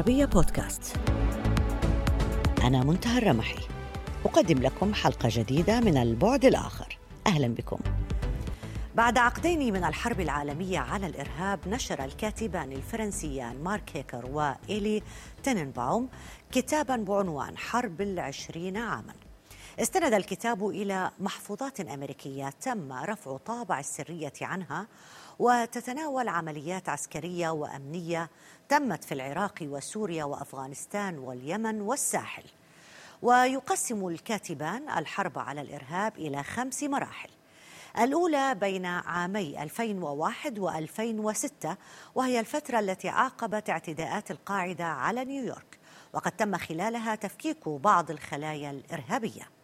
العربية بودكاست. أنا منتهى الرمحي. أقدم لكم حلقة جديدة من البعد الآخر. أهلا بكم. بعد عقدين من الحرب العالمية على الإرهاب نشر الكاتبان الفرنسيان مارك هيكر وإيلي تننباوم كتابا بعنوان حرب العشرين عاما. استند الكتاب إلى محفوظات أمريكية تم رفع طابع السرية عنها وتتناول عمليات عسكرية وأمنية تمت في العراق وسوريا وأفغانستان واليمن والساحل. ويقسم الكاتبان الحرب على الإرهاب إلى خمس مراحل. الأولى بين عامي 2001 و2006 وهي الفترة التي عاقبت اعتداءات القاعدة على نيويورك وقد تم خلالها تفكيك بعض الخلايا الإرهابية.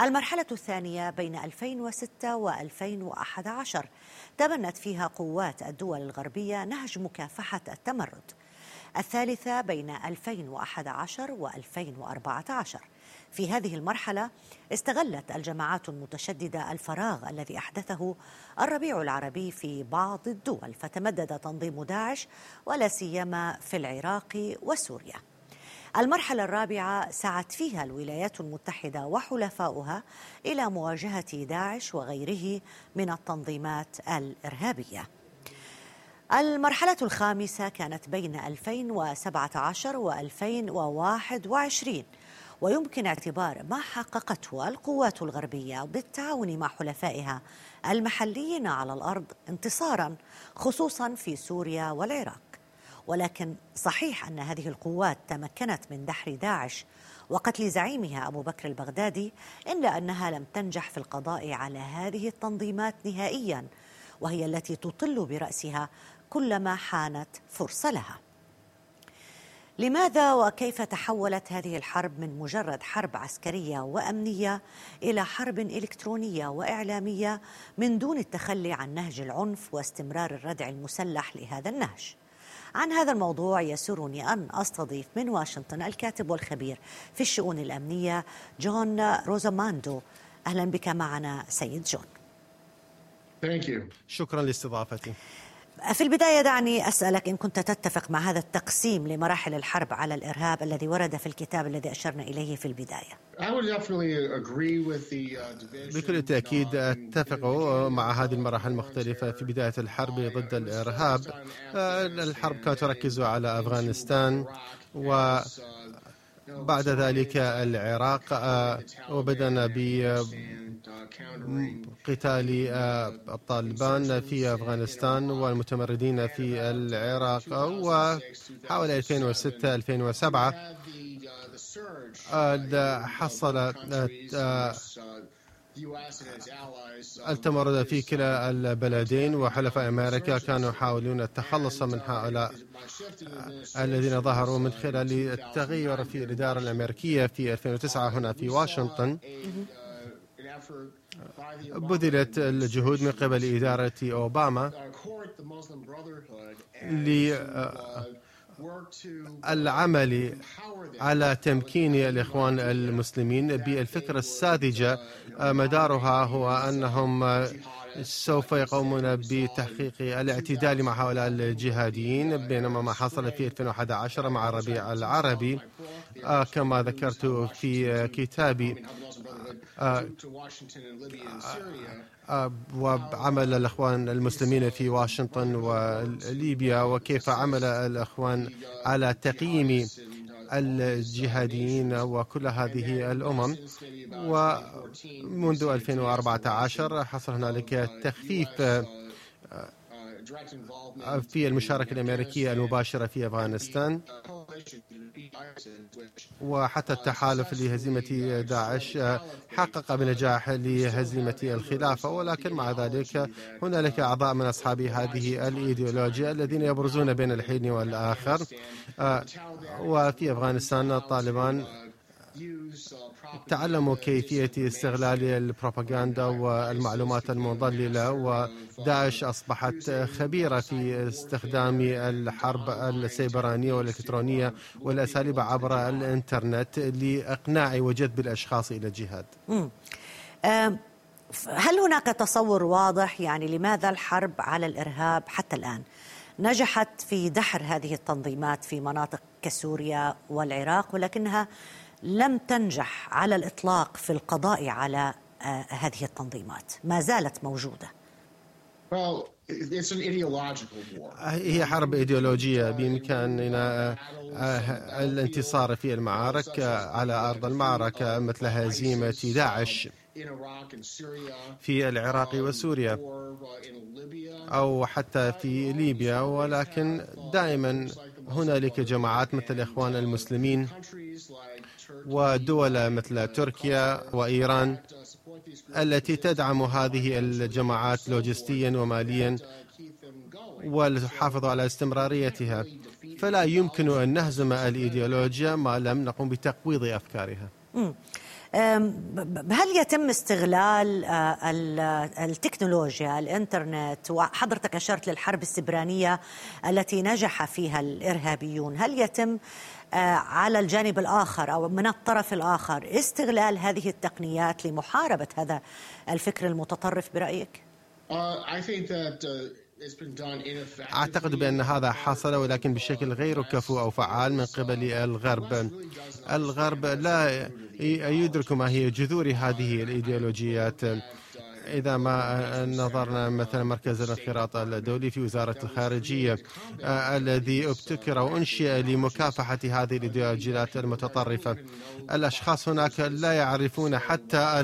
المرحلة الثانية بين 2006 و2011 تبنت فيها قوات الدول الغربية نهج مكافحة التمرد. الثالثة بين 2011 و2014 في هذه المرحلة استغلت الجماعات المتشددة الفراغ الذي أحدثه الربيع العربي في بعض الدول فتمدد تنظيم داعش ولا سيما في العراق وسوريا. المرحلة الرابعة سعت فيها الولايات المتحدة وحلفاؤها إلى مواجهة داعش وغيره من التنظيمات الإرهابية. المرحلة الخامسة كانت بين 2017 و 2021 ويمكن اعتبار ما حققته القوات الغربية بالتعاون مع حلفائها المحليين على الأرض انتصارا خصوصا في سوريا والعراق ولكن صحيح أن هذه القوات تمكنت من دحر داعش وقتل زعيمها أبو بكر البغدادي إلا أنها لم تنجح في القضاء على هذه التنظيمات نهائيا وهي التي تطل برأسها كلما حانت فرصة لها. لماذا وكيف تحولت هذه الحرب من مجرد حرب عسكرية وأمنية إلى حرب إلكترونية وإعلامية من دون التخلي عن نهج العنف واستمرار الردع المسلح لهذا النهج؟ عن هذا الموضوع يسرني أن أستضيف من واشنطن الكاتب والخبير في الشؤون الأمنية جون روزاماندو. أهلا بك معنا سيد جون. شكرا لاستضافتي. في البداية دعني أسألك إن كنت تتفق مع هذا التقسيم لمراحل الحرب على الإرهاب الذي ورد في الكتاب الذي أشرنا إليه في البداية. Uh, بكل تأكيد أتفق مع هذه المراحل المختلفة في بداية الحرب ضد الإرهاب. آه، الحرب كانت تركز على أفغانستان و بعد ذلك العراق آه، وبدأنا بقتال آه، الطالبان في أفغانستان والمتمردين في العراق وحوالي 2006 2007 حصل التمرد في كلا البلدين وحلفاء أمريكا كانوا يحاولون التخلص من هؤلاء الذين ظهروا من خلال التغير في الإدارة الأمريكية في 2009 هنا في واشنطن. بذلت الجهود من قبل إدارة أوباما العمل على تمكين الإخوان المسلمين بالفكرة الساذجة. مدارها هو أنهم سوف يقومون بتحقيق الاعتدال مع هؤلاء الجهاديين بينما ما حصل في 2011 مع الربيع العربي كما ذكرت في كتابي وعمل الأخوان المسلمين في واشنطن وليبيا وكيف عمل الأخوان على تقييم الجهاديين وكل هذه الأمم. ومنذ 2014 حصل هنالك تخفيف في المشاركة الأمريكية المباشرة في أفغانستان. وحتى التحالف لهزيمة داعش حقق بنجاح لهزيمة الخلافة ولكن مع ذلك هنالك أعضاء من أصحاب هذه الإيديولوجيا الذين يبرزون بين الحين والآخر. وفي أفغانستان الطالبان تعلموا كيفية استغلال البروباغندا والمعلومات المضللة وداعش أصبحت خبيرة في استخدام الحرب السيبرانية والإلكترونية والأساليب عبر الإنترنت لإقناع وجذب الأشخاص إلى الجهاد. هل هناك تصور واضح يعني لماذا الحرب على الإرهاب حتى الآن؟ نجحت في دحر هذه التنظيمات في مناطق كسوريا والعراق ولكنها لم تنجح على الإطلاق في القضاء على آه، هذه التنظيمات. ما زالت موجودة. هي حرب إيديولوجية بإمكاننا الانتصار في المعارك على أرض المعركة مثل هزيمة داعش في العراق وسوريا أو حتى في ليبيا. ولكن دائما هنالك جماعات مثل الاخوان المسلمين ودول مثل تركيا وإيران التي تدعم هذه الجماعات لوجستيا وماليا وتحافظ على استمراريتها فلا يمكن أن نهزم الإيديولوجيا ما لم نقم بتقويض أفكارها. هل يتم استغلال آه، التكنولوجيا الإنترنت وحضرتك أشرت للحرب السبرانية التي نجح فيها الإرهابيون هل يتم آه، على الجانب الآخر أو من الطرف الآخر استغلال هذه التقنيات لمحاربة هذا الفكر المتطرف برأيك؟ أعتقد بأن هذا حصل ولكن بشكل غير كفو أو فعال من قبل الغرب. الغرب لا يدرك ما هي جذور هذه الإيديولوجيات. إذا ما نظرنا مثلا مركز الانخراط الدولي في وزارة الخارجية الذي ابتكر وأنشئ لمكافحة هذه الإيديولوجيات المتطرفة. الأشخاص هناك لا يعرفون حتى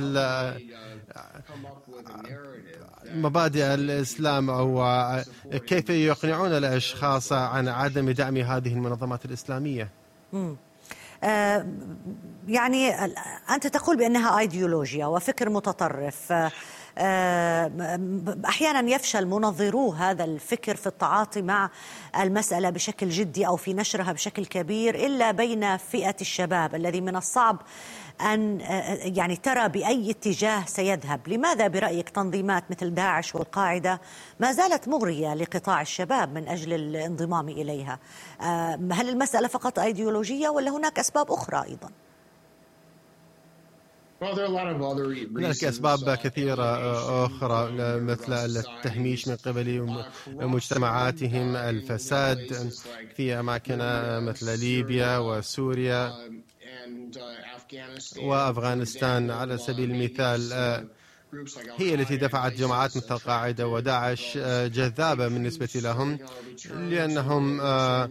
مبادئ الإسلام أو كيف يقنعون الأشخاص عن عدم دعم هذه المنظمات الإسلامية؟ آه، يعني أنت تقول بأنها أيديولوجيا وفكر متطرف. آه، أحيانا يفشل منظرو هذا الفكر في التعاطي مع المسألة بشكل جدي أو في نشرها بشكل كبير إلا بين فئة الشباب الذي من الصعب أن يعني ترى بأي اتجاه سيذهب لماذا برأيك تنظيمات مثل داعش والقاعدة ما زالت مغرية لقطاع الشباب من أجل الانضمام إليها هل المسألة فقط أيديولوجية ولا هناك أسباب أخرى أيضا؟ هناك أسباب كثيرة أخرى مثل التهميش من قبل مجتمعاتهم الفساد في أماكن مثل ليبيا وسوريا. وأفغانستان على سبيل المثال آه، هي التي دفعت جماعات مثل القاعدة وداعش آه، جذابة بالنسبة لهم لأنهم آه،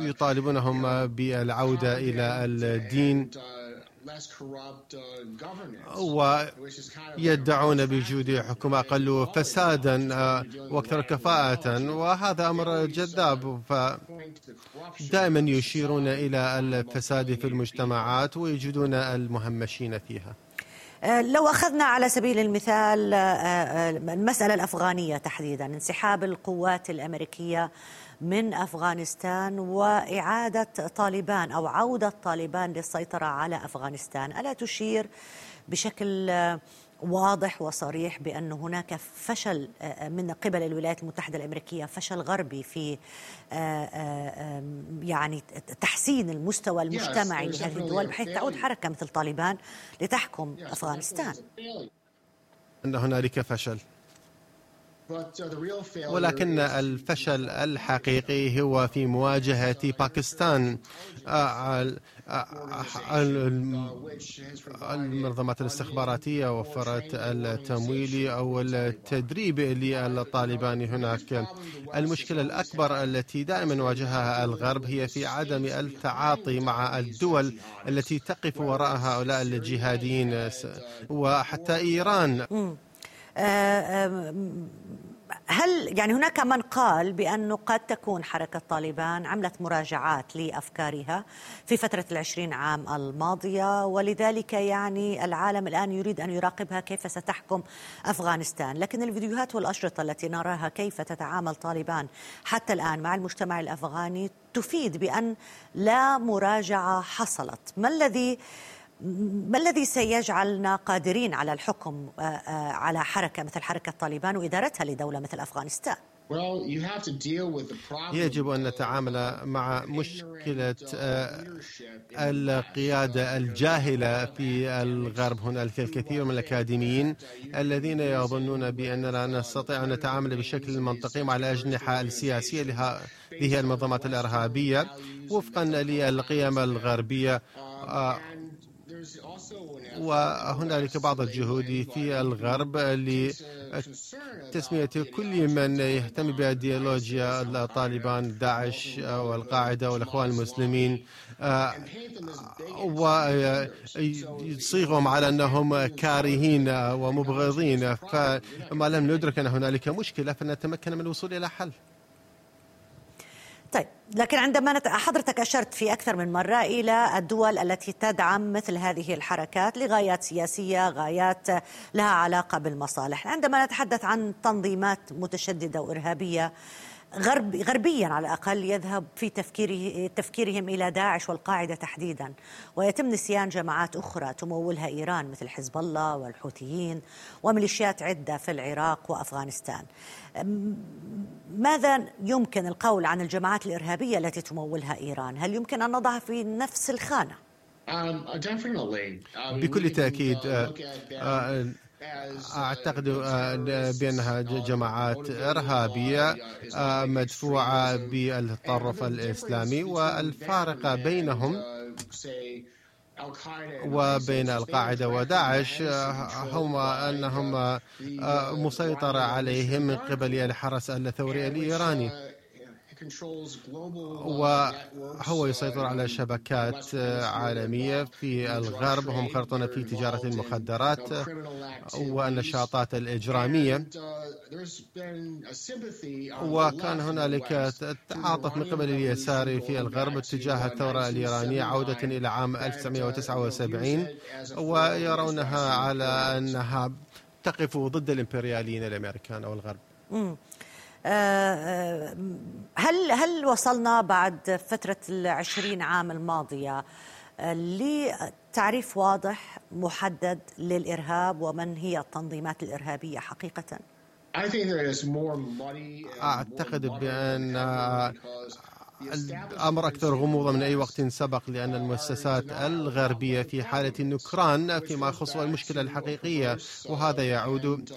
يطالبونهم بالعودة إلى الدين. ويدعون بوجود حكومة أقل فسادا وأكثر كفاءة وهذا أمر جذاب فدائما يشيرون إلى الفساد في المجتمعات ويجدون المهمشين فيها. آه، لو أخذنا على سبيل المثال آه، آه، المسألة الأفغانية تحديدا انسحاب القوات الأمريكية من أفغانستان وإعادة طالبان أو عودة طالبان للسيطرة على أفغانستان، ألا تشير بشكل واضح وصريح بأن هناك فشل من قبل الولايات المتحدة الأمريكية فشل غربي في يعني تحسين المستوى المجتمعي لهذه الدول بحيث تعود حركة مثل طالبان لتحكم أفغانستان. أن هنالك فشل. ولكن الفشل الحقيقي هو في مواجهة باكستان. آه، المنظمات الاستخباراتية وفرت التمويل أو التدريب للطالبان هناك. المشكلة الأكبر التي دائما واجهها الغرب هي في عدم التعاطي مع الدول التي تقف وراء هؤلاء الجهاديين وحتى إيران. هل يعني هناك من قال بأنه قد تكون حركة طالبان عملت مراجعات لأفكارها في فترة العشرين عام الماضية ولذلك يعني العالم الآن يريد أن يراقبها كيف ستحكم أفغانستان. لكن الفيديوهات والأشرطة التي نراها كيف تتعامل طالبان حتى الآن مع المجتمع الأفغاني تفيد بأن لا مراجعة حصلت. ما الذي ما الذي سيجعلنا قادرين على الحكم آه، آه، على حركة مثل حركة طالبان وإدارتها لدولة مثل أفغانستان؟ يجب أن نتعامل مع مشكلة آه، القيادة الجاهلة في الغرب هنالك الكثير من الأكاديميين الذين يظنون بأننا نستطيع أن نتعامل بشكل منطقي مع الأجنحة السياسية لهذه المنظمات الإرهابية وفقا للقيم الغربية وهنالك بعض الجهود في الغرب لتسمية كل من يهتم بأيديولوجيا طالبان داعش والقاعدة والإخوان المسلمين آه، ويصيغهم على أنهم كارهين ومبغضين. فما لم ندرك أن هنالك مشكلة فنتمكن من الوصول إلى حل. طيب لكن عندما. حضرتك أشرت في أكثر من مرة إلى الدول التي تدعم مثل هذه الحركات لغايات سياسية غايات لها علاقة بالمصالح عندما نتحدث عن تنظيمات متشددة وإرهابية غرب غربيا على الأقل يذهب في تفكيره تفكيرهم إلى داعش والقاعدة تحديدا ويتم نسيان جماعات أخرى تمولها إيران مثل حزب الله والحوثيين وميليشيات عدة في العراق وأفغانستان. ماذا يمكن القول عن الجماعات الإرهابية التي تمولها إيران؟ هل يمكن أن نضعها في نفس الخانة؟ um, uh, بكل تأكيد أعتقد آه، بأنها جماعات إرهابية آه، مدفوعة بالطرف الإسلامي والفارق بينهم وبين القاعدة وداعش آه، هم أنهم مسيطر عليهم من قبل الحرس الثوري الإيراني. وهو يسيطر على شبكات عالمية في الغرب. هم خرطون في تجارة المخدرات والنشاطات الإجرامية. وكان هنالك تعاطف من قبل اليسار في الغرب تجاه الثورة الإيرانية عودة إلى عام 1979 ويرونها على أنها تقف ضد الإمبرياليين الأمريكان أو الغرب هل هل وصلنا بعد فترة العشرين عام الماضية آه، لتعريف واضح محدد للإرهاب ومن هي التنظيمات الإرهابية حقيقة؟ أعتقد بأن الأمر أكثر غموضا من أي وقت سبق لأن المؤسسات الغربية في حالة النكران فيما يخص المشكلة الحقيقية وهذا يعود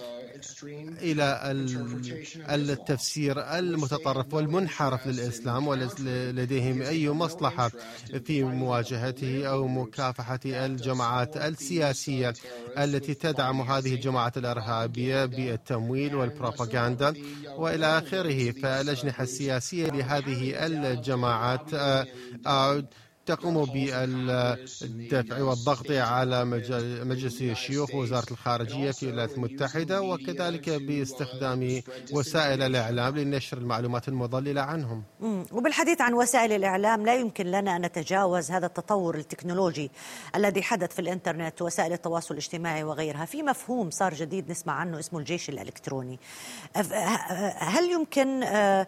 إلى التفسير المتطرف والمنحرف للإسلام وليس لديهم أي مصلحة في مواجهته أو مكافحة الجماعات السياسية التي تدعم هذه الجماعات الإرهابية بالتمويل والبروباغندا وإلى آخره. فالأجنحة السياسية لهذه الجماعات آه، آه، تقوم بالدفع والضغط على مجلس الشيوخ ووزارة الخارجية في الولايات المتحدة وكذلك باستخدام وسائل الإعلام لنشر المعلومات المضللة عنهم. وبالحديث عن وسائل الإعلام لا يمكن لنا أن نتجاوز هذا التطور التكنولوجي الذي حدث في الإنترنت ووسائل التواصل الاجتماعي وغيرها. في مفهوم صار جديد نسمع عنه اسمه الجيش الإلكتروني. هل يمكن آه،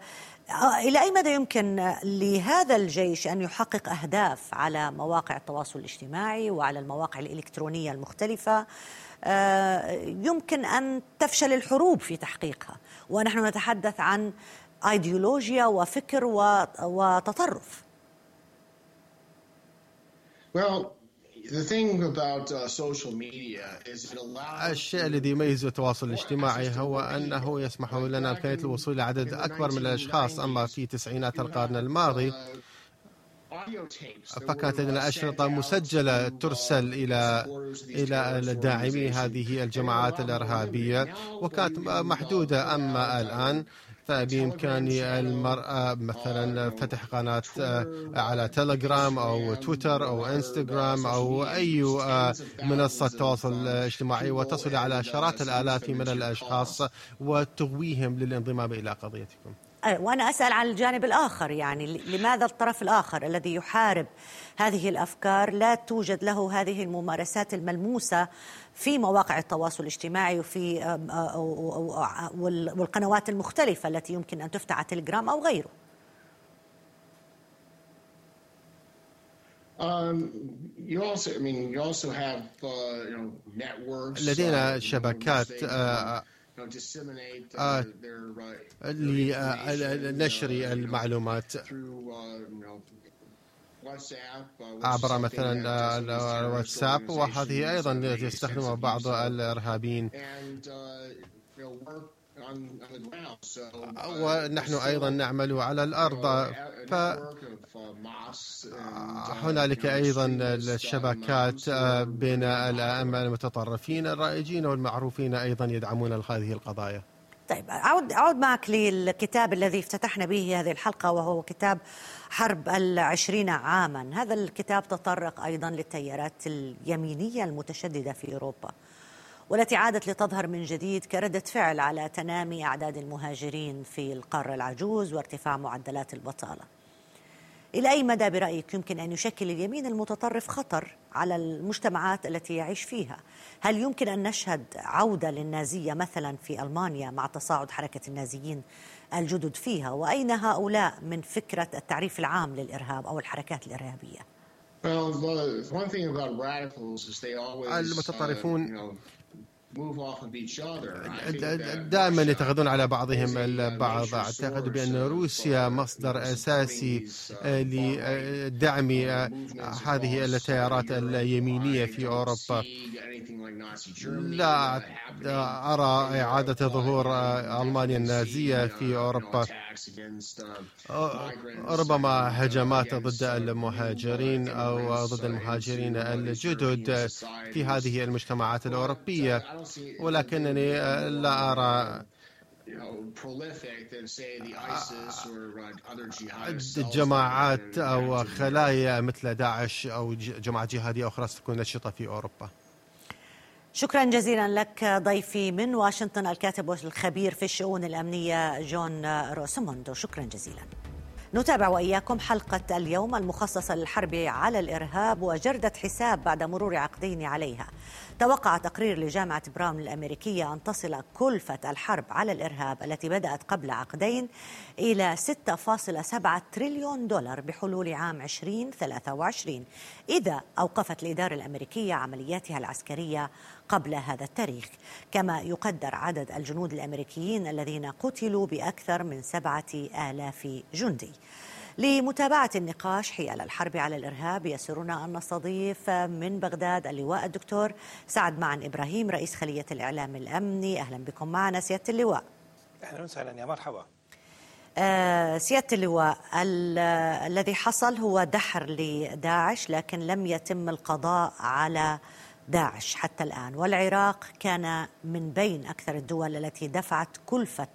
إلى أي مدى يمكن لهذا الجيش أن يحقق أهداف على مواقع التواصل الاجتماعي وعلى المواقع الإلكترونية المختلفة؟ آه، يمكن أن تفشل الحروب في تحقيقها ونحن نتحدث عن إيديولوجيا وفكر وتطرف. Well, Uh, الشيء الذي يميز التواصل الاجتماعي هو أنه يسمح لنا إمكانية الوصول لعدد أكبر من الأشخاص أما في تسعينات القرن الماضي فكانت لدينا أشرطة مسجلة ترسل إلى إلى داعمي هذه الجماعات الإرهابية. وكانت محدودة أما الآن فبإمكان المرأة مثلا فتح قناة آه، على تليجرام أو تويتر أو إنستغرام أو أي آه، منصة تواصل اجتماعي وتصل على عشرات الآلاف من الأشخاص وتغويهم للانضمام إلى قضيتكم. وأنا أسأل عن الجانب الآخر يعني لماذا الطرف الآخر الذي يحارب هذه الأفكار؟ لا توجد له هذه الممارسات الملموسة في مواقع التواصل الاجتماعي وفي والقنوات المختلفة التي يمكن أن تفتح على تليجرام أو غيره. Um, uh, لدينا شبكات لنشر المعلومات. عبر مثلا الواتساب وهذه أيضا يستخدمها بعض الإرهابيين. ونحن أيضا نعمل على الأرض. فهنالك أيضا الشبكات بين الأئمة المتطرفين الرائجين والمعروفين أيضا يدعمون هذه القضايا. طيب أعود أعود معك للكتاب الذي افتتحنا به هذه الحلقة وهو كتاب حرب العشرين عاما. هذا الكتاب تطرق أيضا للتيارات اليمينية المتشددة في أوروبا. والتي عادت لتظهر من جديد كردة فعل على تنامي أعداد المهاجرين في القارة العجوز وارتفاع معدلات البطالة إلى أي مدى برأيك يمكن أن يشكل اليمين المتطرف خطر على المجتمعات التي يعيش فيها؟ هل يمكن أن نشهد عودة للنازية مثلا في ألمانيا مع تصاعد حركة النازيين الجدد فيها؟ وأين هؤلاء من فكرة التعريف العام للإرهاب أو الحركات الإرهابية؟ المتطرفون دائما يتخذون على بعضهم البعض أعتقد بأن روسيا مصدر أساسي آه، لدعم آه، هذه التيارات اليمينية في أوروبا. لا أرى إعادة ظهور آه، ألمانيا النازية في أوروبا. ربما هجمات ضد المهاجرين أو ضد المهاجرين الجدد في هذه المجتمعات الأوروبية. ولكنني لا أرى جماعات أو خلايا مثل داعش أو جماعات جهادية أخرى ستكون نشطة في أوروبا. شكرا جزيلا لك ضيفي من واشنطن الكاتب والخبير في الشؤون الأمنية جون روسموندو. شكرا جزيلا. نتابع وإياكم حلقة اليوم المخصصة للحرب على الإرهاب وجردة حساب بعد مرور عقدين عليها. توقع تقرير لجامعة براون الأمريكية أن تصل كلفة الحرب على الإرهاب التي بدأت قبل عقدين إلى 6.7 تريليون دولار بحلول عام 2023 إذا أوقفت الإدارة الأمريكية عملياتها العسكرية قبل هذا التاريخ. كما يقدر عدد الجنود الأمريكيين الذين قتلوا بأكثر من سبعة آلاف جندي. لمتابعة النقاش حيال الحرب على الإرهاب يسرنا أن نستضيف من بغداد اللواء الدكتور سعد معن إبراهيم رئيس خلية الإعلام الأمني. أهلا بكم معنا سيادة اللواء. أهلا وسهلا يا مرحبا. آه سيادة اللواء الذي حصل هو دحر لداعش لكن لم يتم القضاء على داعش حتى الآن. والعراق كان من بين أكثر الدول التي دفعت كلفة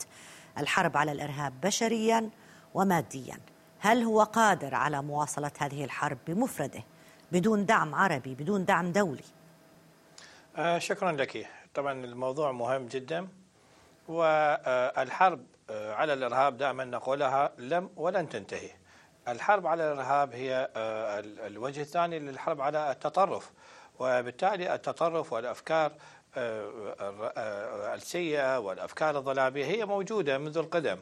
الحرب على الإرهاب بشريا وماديا. هل هو قادر على مواصلة هذه الحرب بمفرده بدون دعم عربي بدون دعم دولي؟ آه شكرا لك. طبعا الموضوع مهم جدا والحرب آه، على الإرهاب دائما نقولها لم ولن تنتهي. الحرب على الإرهاب هي آه، الوجه الثاني للحرب على التطرف. وبالتالي التطرف والأفكار آه، السيئة والأفكار الظلامية هي موجودة منذ القدم.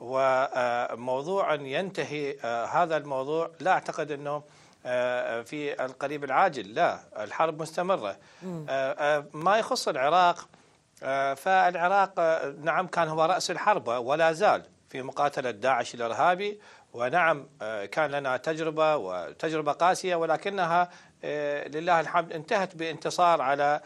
وموضوع أن ينتهي آه، هذا الموضوع لا أعتقد أنه آه، في القريب العاجل. لا الحرب مستمرة. آه، ما يخص العراق فالعراق نعم كان هو رأس الحرب ولا زال في مقاتلة داعش الإرهابي. ونعم كان لنا تجربة وتجربة قاسية ولكنها لله الحمد. انتهت بانتصار على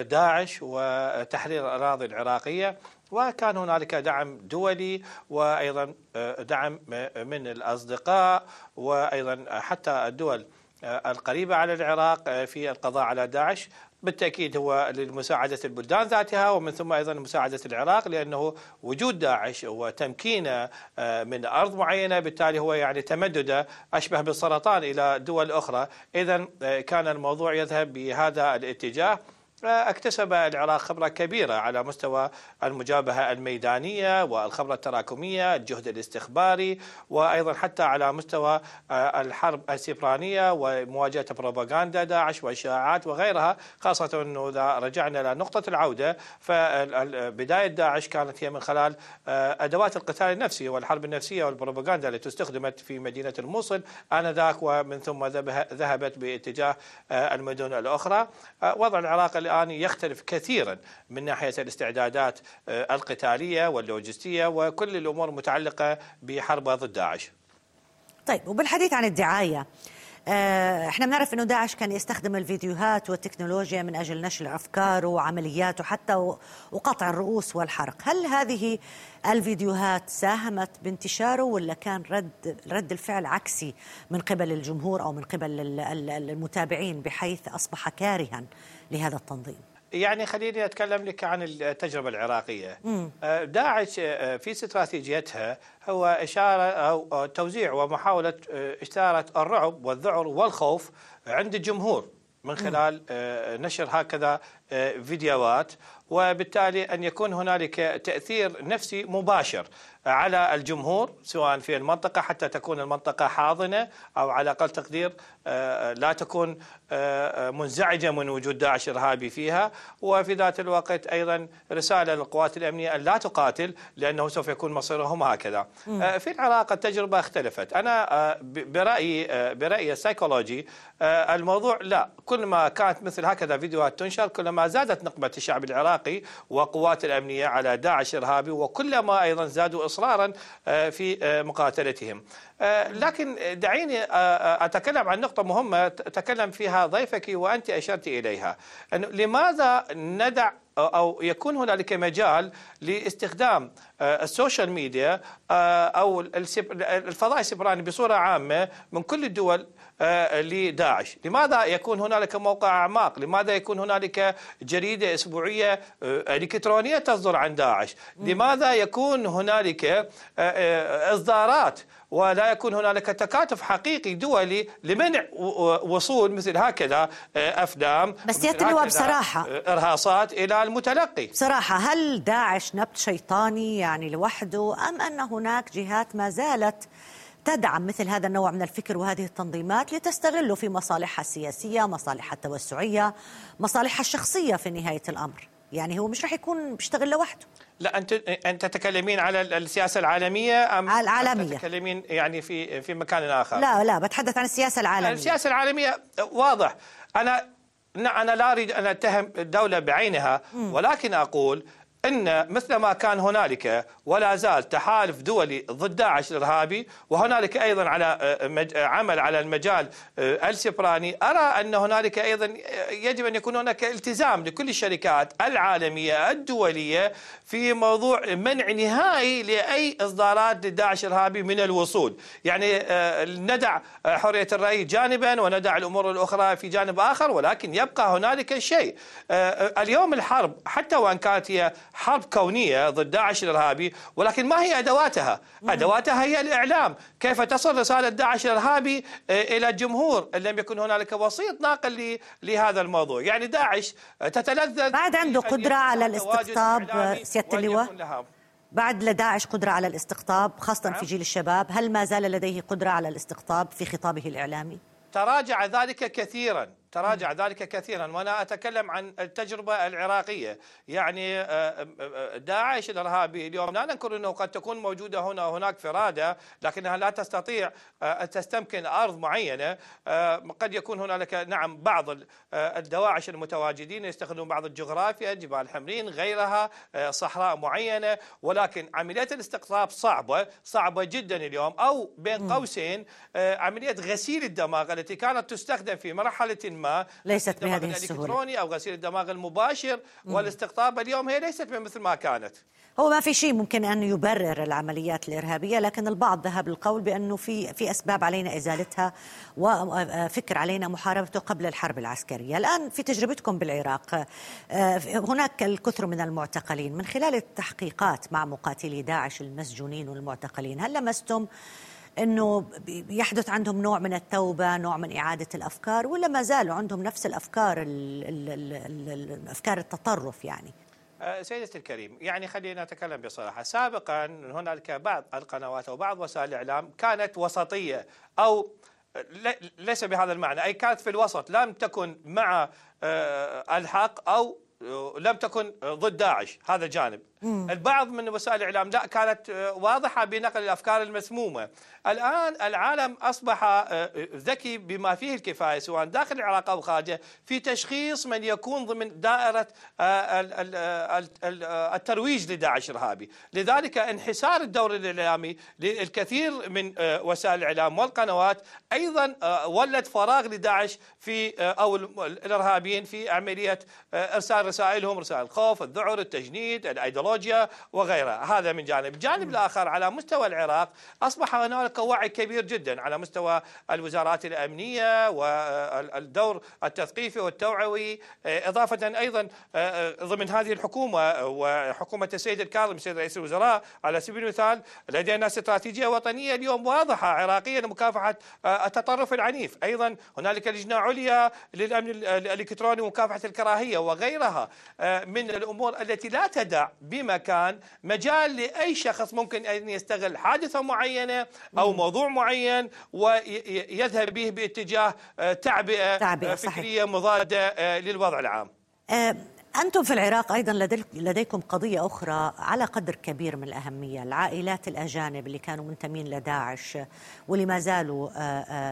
داعش وتحرير الأراضي العراقية وكان هنالك دعم دولي وأيضا آه، دعم من الأصدقاء وأيضا حتى الدول آه، القريبة على العراق آه، في القضاء على داعش. بالتأكيد هو لمساعدة البلدان ذاتها ومن ثم أيضا مساعدة العراق لأنه وجود داعش وتمكينه من أرض معينة بالتالي هو يعني تمدده أشبه بالسرطان إلى دول أخرى. اذا كان الموضوع يذهب بهذا الاتجاه. اكتسب العراق خبرة كبيرة على مستوى المجابهة الميدانية والخبرة التراكمية الجهد الاستخباري وأيضا حتى على مستوى آه، الحرب السيبرانية ومواجهة بروباغندا داعش والشائعات وغيرها خاصة أنه إذا رجعنا لنقطة العودة. فبداية داعش كانت هي من خلال آه، أدوات القتال النفسي والحرب النفسية والبروباغندا التي استخدمت في مدينة الموصل آنذاك ومن ثم ذهبت باتجاه آه، المدن الأخرى. وضع العراق الآن يختلف كثيرا من ناحية الاستعدادات القتالية واللوجستية وكل الأمور المتعلقة بحرب ضد داعش. طيب وبالحديث عن الدعاية آه، إحنا بنعرف إنه داعش كان يستخدم الفيديوهات والتكنولوجيا من أجل نشر افكاره وعملياته حتى وقطع الرؤوس والحرق، هل هذه الفيديوهات ساهمت بانتشاره ولا كان رد رد الفعل عكسي من قبل الجمهور أو من قبل المتابعين بحيث أصبح كارها لهذا التنظيم؟ يعني خليني أتكلم لك عن التجربة العراقية. مم. آه، داعش آه، في استراتيجيتها هو إشارة أو توزيع ومحاولة آه، اثاره الرعب والذعر والخوف عند الجمهور من خلال نشر هكذا فيديوهات وبالتالي أن يكون هنالك تأثير نفسي مباشر على الجمهور سواء في المنطقة حتى تكون المنطقة حاضنة أو على أقل تقدير آه، لا تكون آه، منزعجة من وجود داعش إرهابي فيها. وفي ذات الوقت أيضا رسالة للقوات الأمنية أن لا تقاتل لأنه سوف يكون مصيرهم هكذا. آه، في العراق التجربة اختلفت، أنا برأيي برأيي السيكولوجي الموضوع لا. كل ما كانت مثل هكذا فيديوهات تنشر كلما زادت نقمه الشعب العراقي وقوات الأمنية على داعش إرهابي وكلما أيضا زادوا إصرارا في مقاتلتهم. لكن دعيني أتكلم عن نقطة مهمة تكلم فيها ضيفك وأنت أشرت إليها لماذا ندع أو يكون هنالك مجال لاستخدام ال social media أو الفضاء السيبراني بصورة عامة من كل الدول آه، لداعش. لماذا يكون هنالك موقع أعماق؟ لماذا يكون هنالك جريدة أسبوعية آه، إلكترونية تصدر عن داعش؟ لماذا يكون هنالك آه، إصدارات؟ ولا يكون هنالك تكاتف حقيقي دولي لمنع وصول مثل هكذا افلام بس اللواء بصراحة. إرهاصات إلى المتلقي. بصراحة هل داعش نبت شيطاني يعني لوحده أم أن هناك جهات ما زالت تدعم مثل هذا النوع من الفكر وهذه التنظيمات لتستغله في مصالحها السياسية مصالحها التوسعية مصالحها الشخصية في نهاية الأمر. يعني هو مش راح يكون بيشتغل لوحده. لا انت أنت تتكلمين على السياسة العالمية أم العالمية. تتكلمين يعني في في مكان آخر؟ لا لا بتحدث عن السياسة العالمية. السياسة العالمية واضح. أنا أنا لا أريد أن أتهم الدولة بعينها ولكن أقول إن مثل ما كان هنالك ولا زال تحالف دولي ضد داعش الارهابي وهنالك أيضا على آه، آه، عمل على المجال آه، السبراني أرى أن هنالك أيضا يجب أن يكون هناك التزام لكل الشركات العالمية الدولية في موضوع منع نهائي لأي إصدارات لداعش الارهابي من الوصول، يعني ندع حرية الرأي جانبا وندع الأمور الأخرى في جانب آخر ولكن يبقى هنالك شيء. اليوم الحرب حتى وإن كانت هي حرب كونية ضد داعش الإرهابي ولكن ما هي أدواتها؟ أدواتها هي الإعلام. كيف تصل رسالة داعش الإرهابي آه، إلى الجمهور إن لم يكن هنالك وسيط ناقل لهذا الموضوع؟ يعني داعش تتلذذ بعد عنده قدرة على الاستقطاب سيادة اللواء. بعد لداعش قدرة على الاستقطاب خاصة في نعم. جيل الشباب هل ما زال لديه قدرة على الاستقطاب في خطابه الإعلامي؟ تراجع ذلك كثيرا. تراجع ذلك كثيرا. وأنا أتكلم عن التجربة العراقية. يعني آه، آه، داعش الإرهابي اليوم لا ننكر إنه قد تكون موجودة هنا وهناك فراده لكنها لا تستطيع آه، ان تستمكن أرض معينة. قد يكون هنالك نعم بعض الدواعش المتواجدين يستخدمون بعض الجغرافيا جبال حمرين غيرها صحراء معينة. ولكن عملية الاستقطاب صعبة صعبة جدا اليوم. أو بين قوسين عملية غسيل الدماغ التي كانت تستخدم في مرحلة ما ليست بهذه السهولة. الإلكتروني أو غسيل الدماغ المباشر. والاستقطاب اليوم هي ليست مثل ما كانت. هو ما في شيء ممكن أن يبرر العمليات الإرهابية لكن البعض ذهب للقول بأنه في في أسباب علينا إزالتها وفكر علينا محاربته قبل الحرب العسكرية. الآن في تجربتكم بالعراق آه، هناك الكثر من المعتقلين. من خلال التحقيقات مع مقاتلي داعش المسجونين والمعتقلين هل لمستم إنه يحدث عندهم نوع من التوبة، نوع من إعادة الأفكار ولا ما زالوا عندهم نفس الأفكار الافكار التطرف يعني؟ أه، سيدتي الكريم يعني خلينا نتكلم بصراحة سابقا هنالك بعض القنوات أو بعض وسائل الإعلام كانت وسطية أو ليس بهذا المعنى أي كانت في الوسط لم تكن مع أه، الحق أو لم تكن ضد داعش هذا جانب البعض من وسائل الإعلام لا كانت واضحة بنقل الأفكار المسمومة. الآن العالم أصبح ذكي بما فيه الكفاية سواء داخل العراق أو خارجه في تشخيص من يكون ضمن دائرة الترويج لداعش الارهابي لذلك انحسار الدور الإعلامي للكثير من وسائل الإعلام والقنوات أيضا ولد فراغ لداعش في أو الإرهابيين في عملية إرسال رسائلهم رسائل الخوف الذعر التجنيد الايديولوجيا وغيرها. هذا من جانب. الجانب الآخر على مستوى العراق أصبح هنالك وعي كبير جدا على مستوى الوزارات الأمنية والدور التثقيفي والتوعوي إضافة أيضا ضمن هذه الحكومة وحكومة السيد الكاظم السيد رئيس الوزراء على سبيل المثال لدينا استراتيجية وطنية اليوم واضحة عراقيه لمكافحه التطرف العنيف. أيضا هنالك لجنة عليا للأمن الإلكتروني ومكافحه الكراهية وغيرها. من الأمور التي لا تدع بمكان مجال لأي شخص ممكن أن يستغل حادثة معينة أو موضوع معين ويذهب به باتجاه تعبئة, تعبئة فكريه صحيح. مضادة للوضع العام. أنتم في العراق أيضا لديكم قضية أخرى على قدر كبير من الأهمية. العائلات الأجانب اللي كانوا منتمين لداعش واللي ما زالوا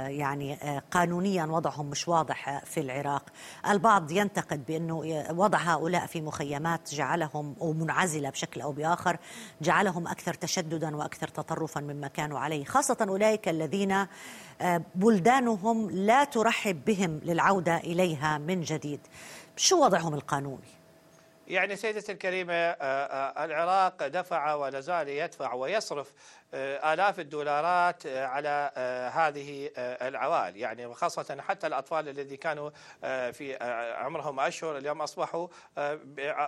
يعني قانونيا وضعهم مش واضح في العراق. البعض ينتقد بأنه وضع هؤلاء في مخيمات جعلهم أو منعزلة بشكل أو بآخر جعلهم أكثر تشددا وأكثر تطرفا مما كانوا عليه. خاصة أولئك الذين بلدانهم لا ترحب بهم للعودة إليها من جديد. شو وضعهم القانوني؟ يعني سيدتي الكريمة العراق دفع ولا زال يدفع ويصرف آه، آلاف الدولارات آه، على آه، هذه العوائل. يعني خاصة حتى الأطفال الذي كانوا في عمرهم أشهر اليوم أصبحوا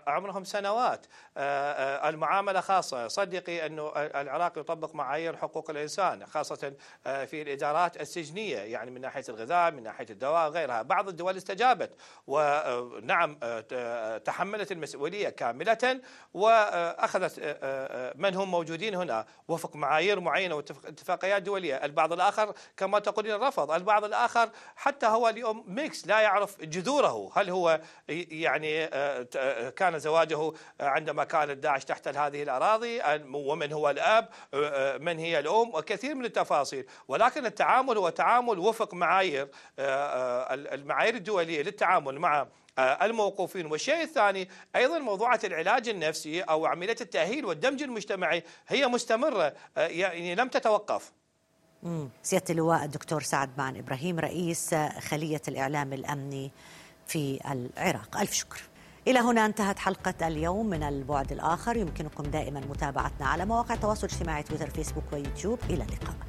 عمرهم سنوات. المعاملة خاصة. صدقي أنه العراق يطبق معايير حقوق الإنسان خاصة في الإدارات السجنية يعني من ناحية الغذاء من ناحية الدواء وغيرها. بعض الدول استجابت ونعم تحملت المسؤولية كاملة وأخذت من هم موجودين هنا. وفق معايير معايير معينة واتفاقيات دولية، البعض الآخر كما تقولين رفض، البعض الآخر حتى هو اليوم ميكس لا يعرف جذوره، هل هو يعني آه، كان زواجه عندما كانت داعش تحتل هذه الأراضي ومن هو الأب آه، من هي الأم وكثير من التفاصيل، ولكن التعامل هو تعامل وفق معايير آه، المعايير الدولية للتعامل مع آه، الموقوفين. والشيء الثاني أيضا موضوعة العلاج النفسي أو عملية التأهيل والدمج المجتمعي هي مستمرة آه، يعني لم تتوقف. سيادة اللواء الدكتور سعد معن إبراهيم رئيس خلية الإعلام الأمني في العراق. ألف شكر. إلى هنا انتهت حلقة اليوم من البعد الآخر. يمكنكم دائما متابعتنا على مواقع التواصل الاجتماعي تويتر فيسبوك ويوتيوب. إلى اللقاء.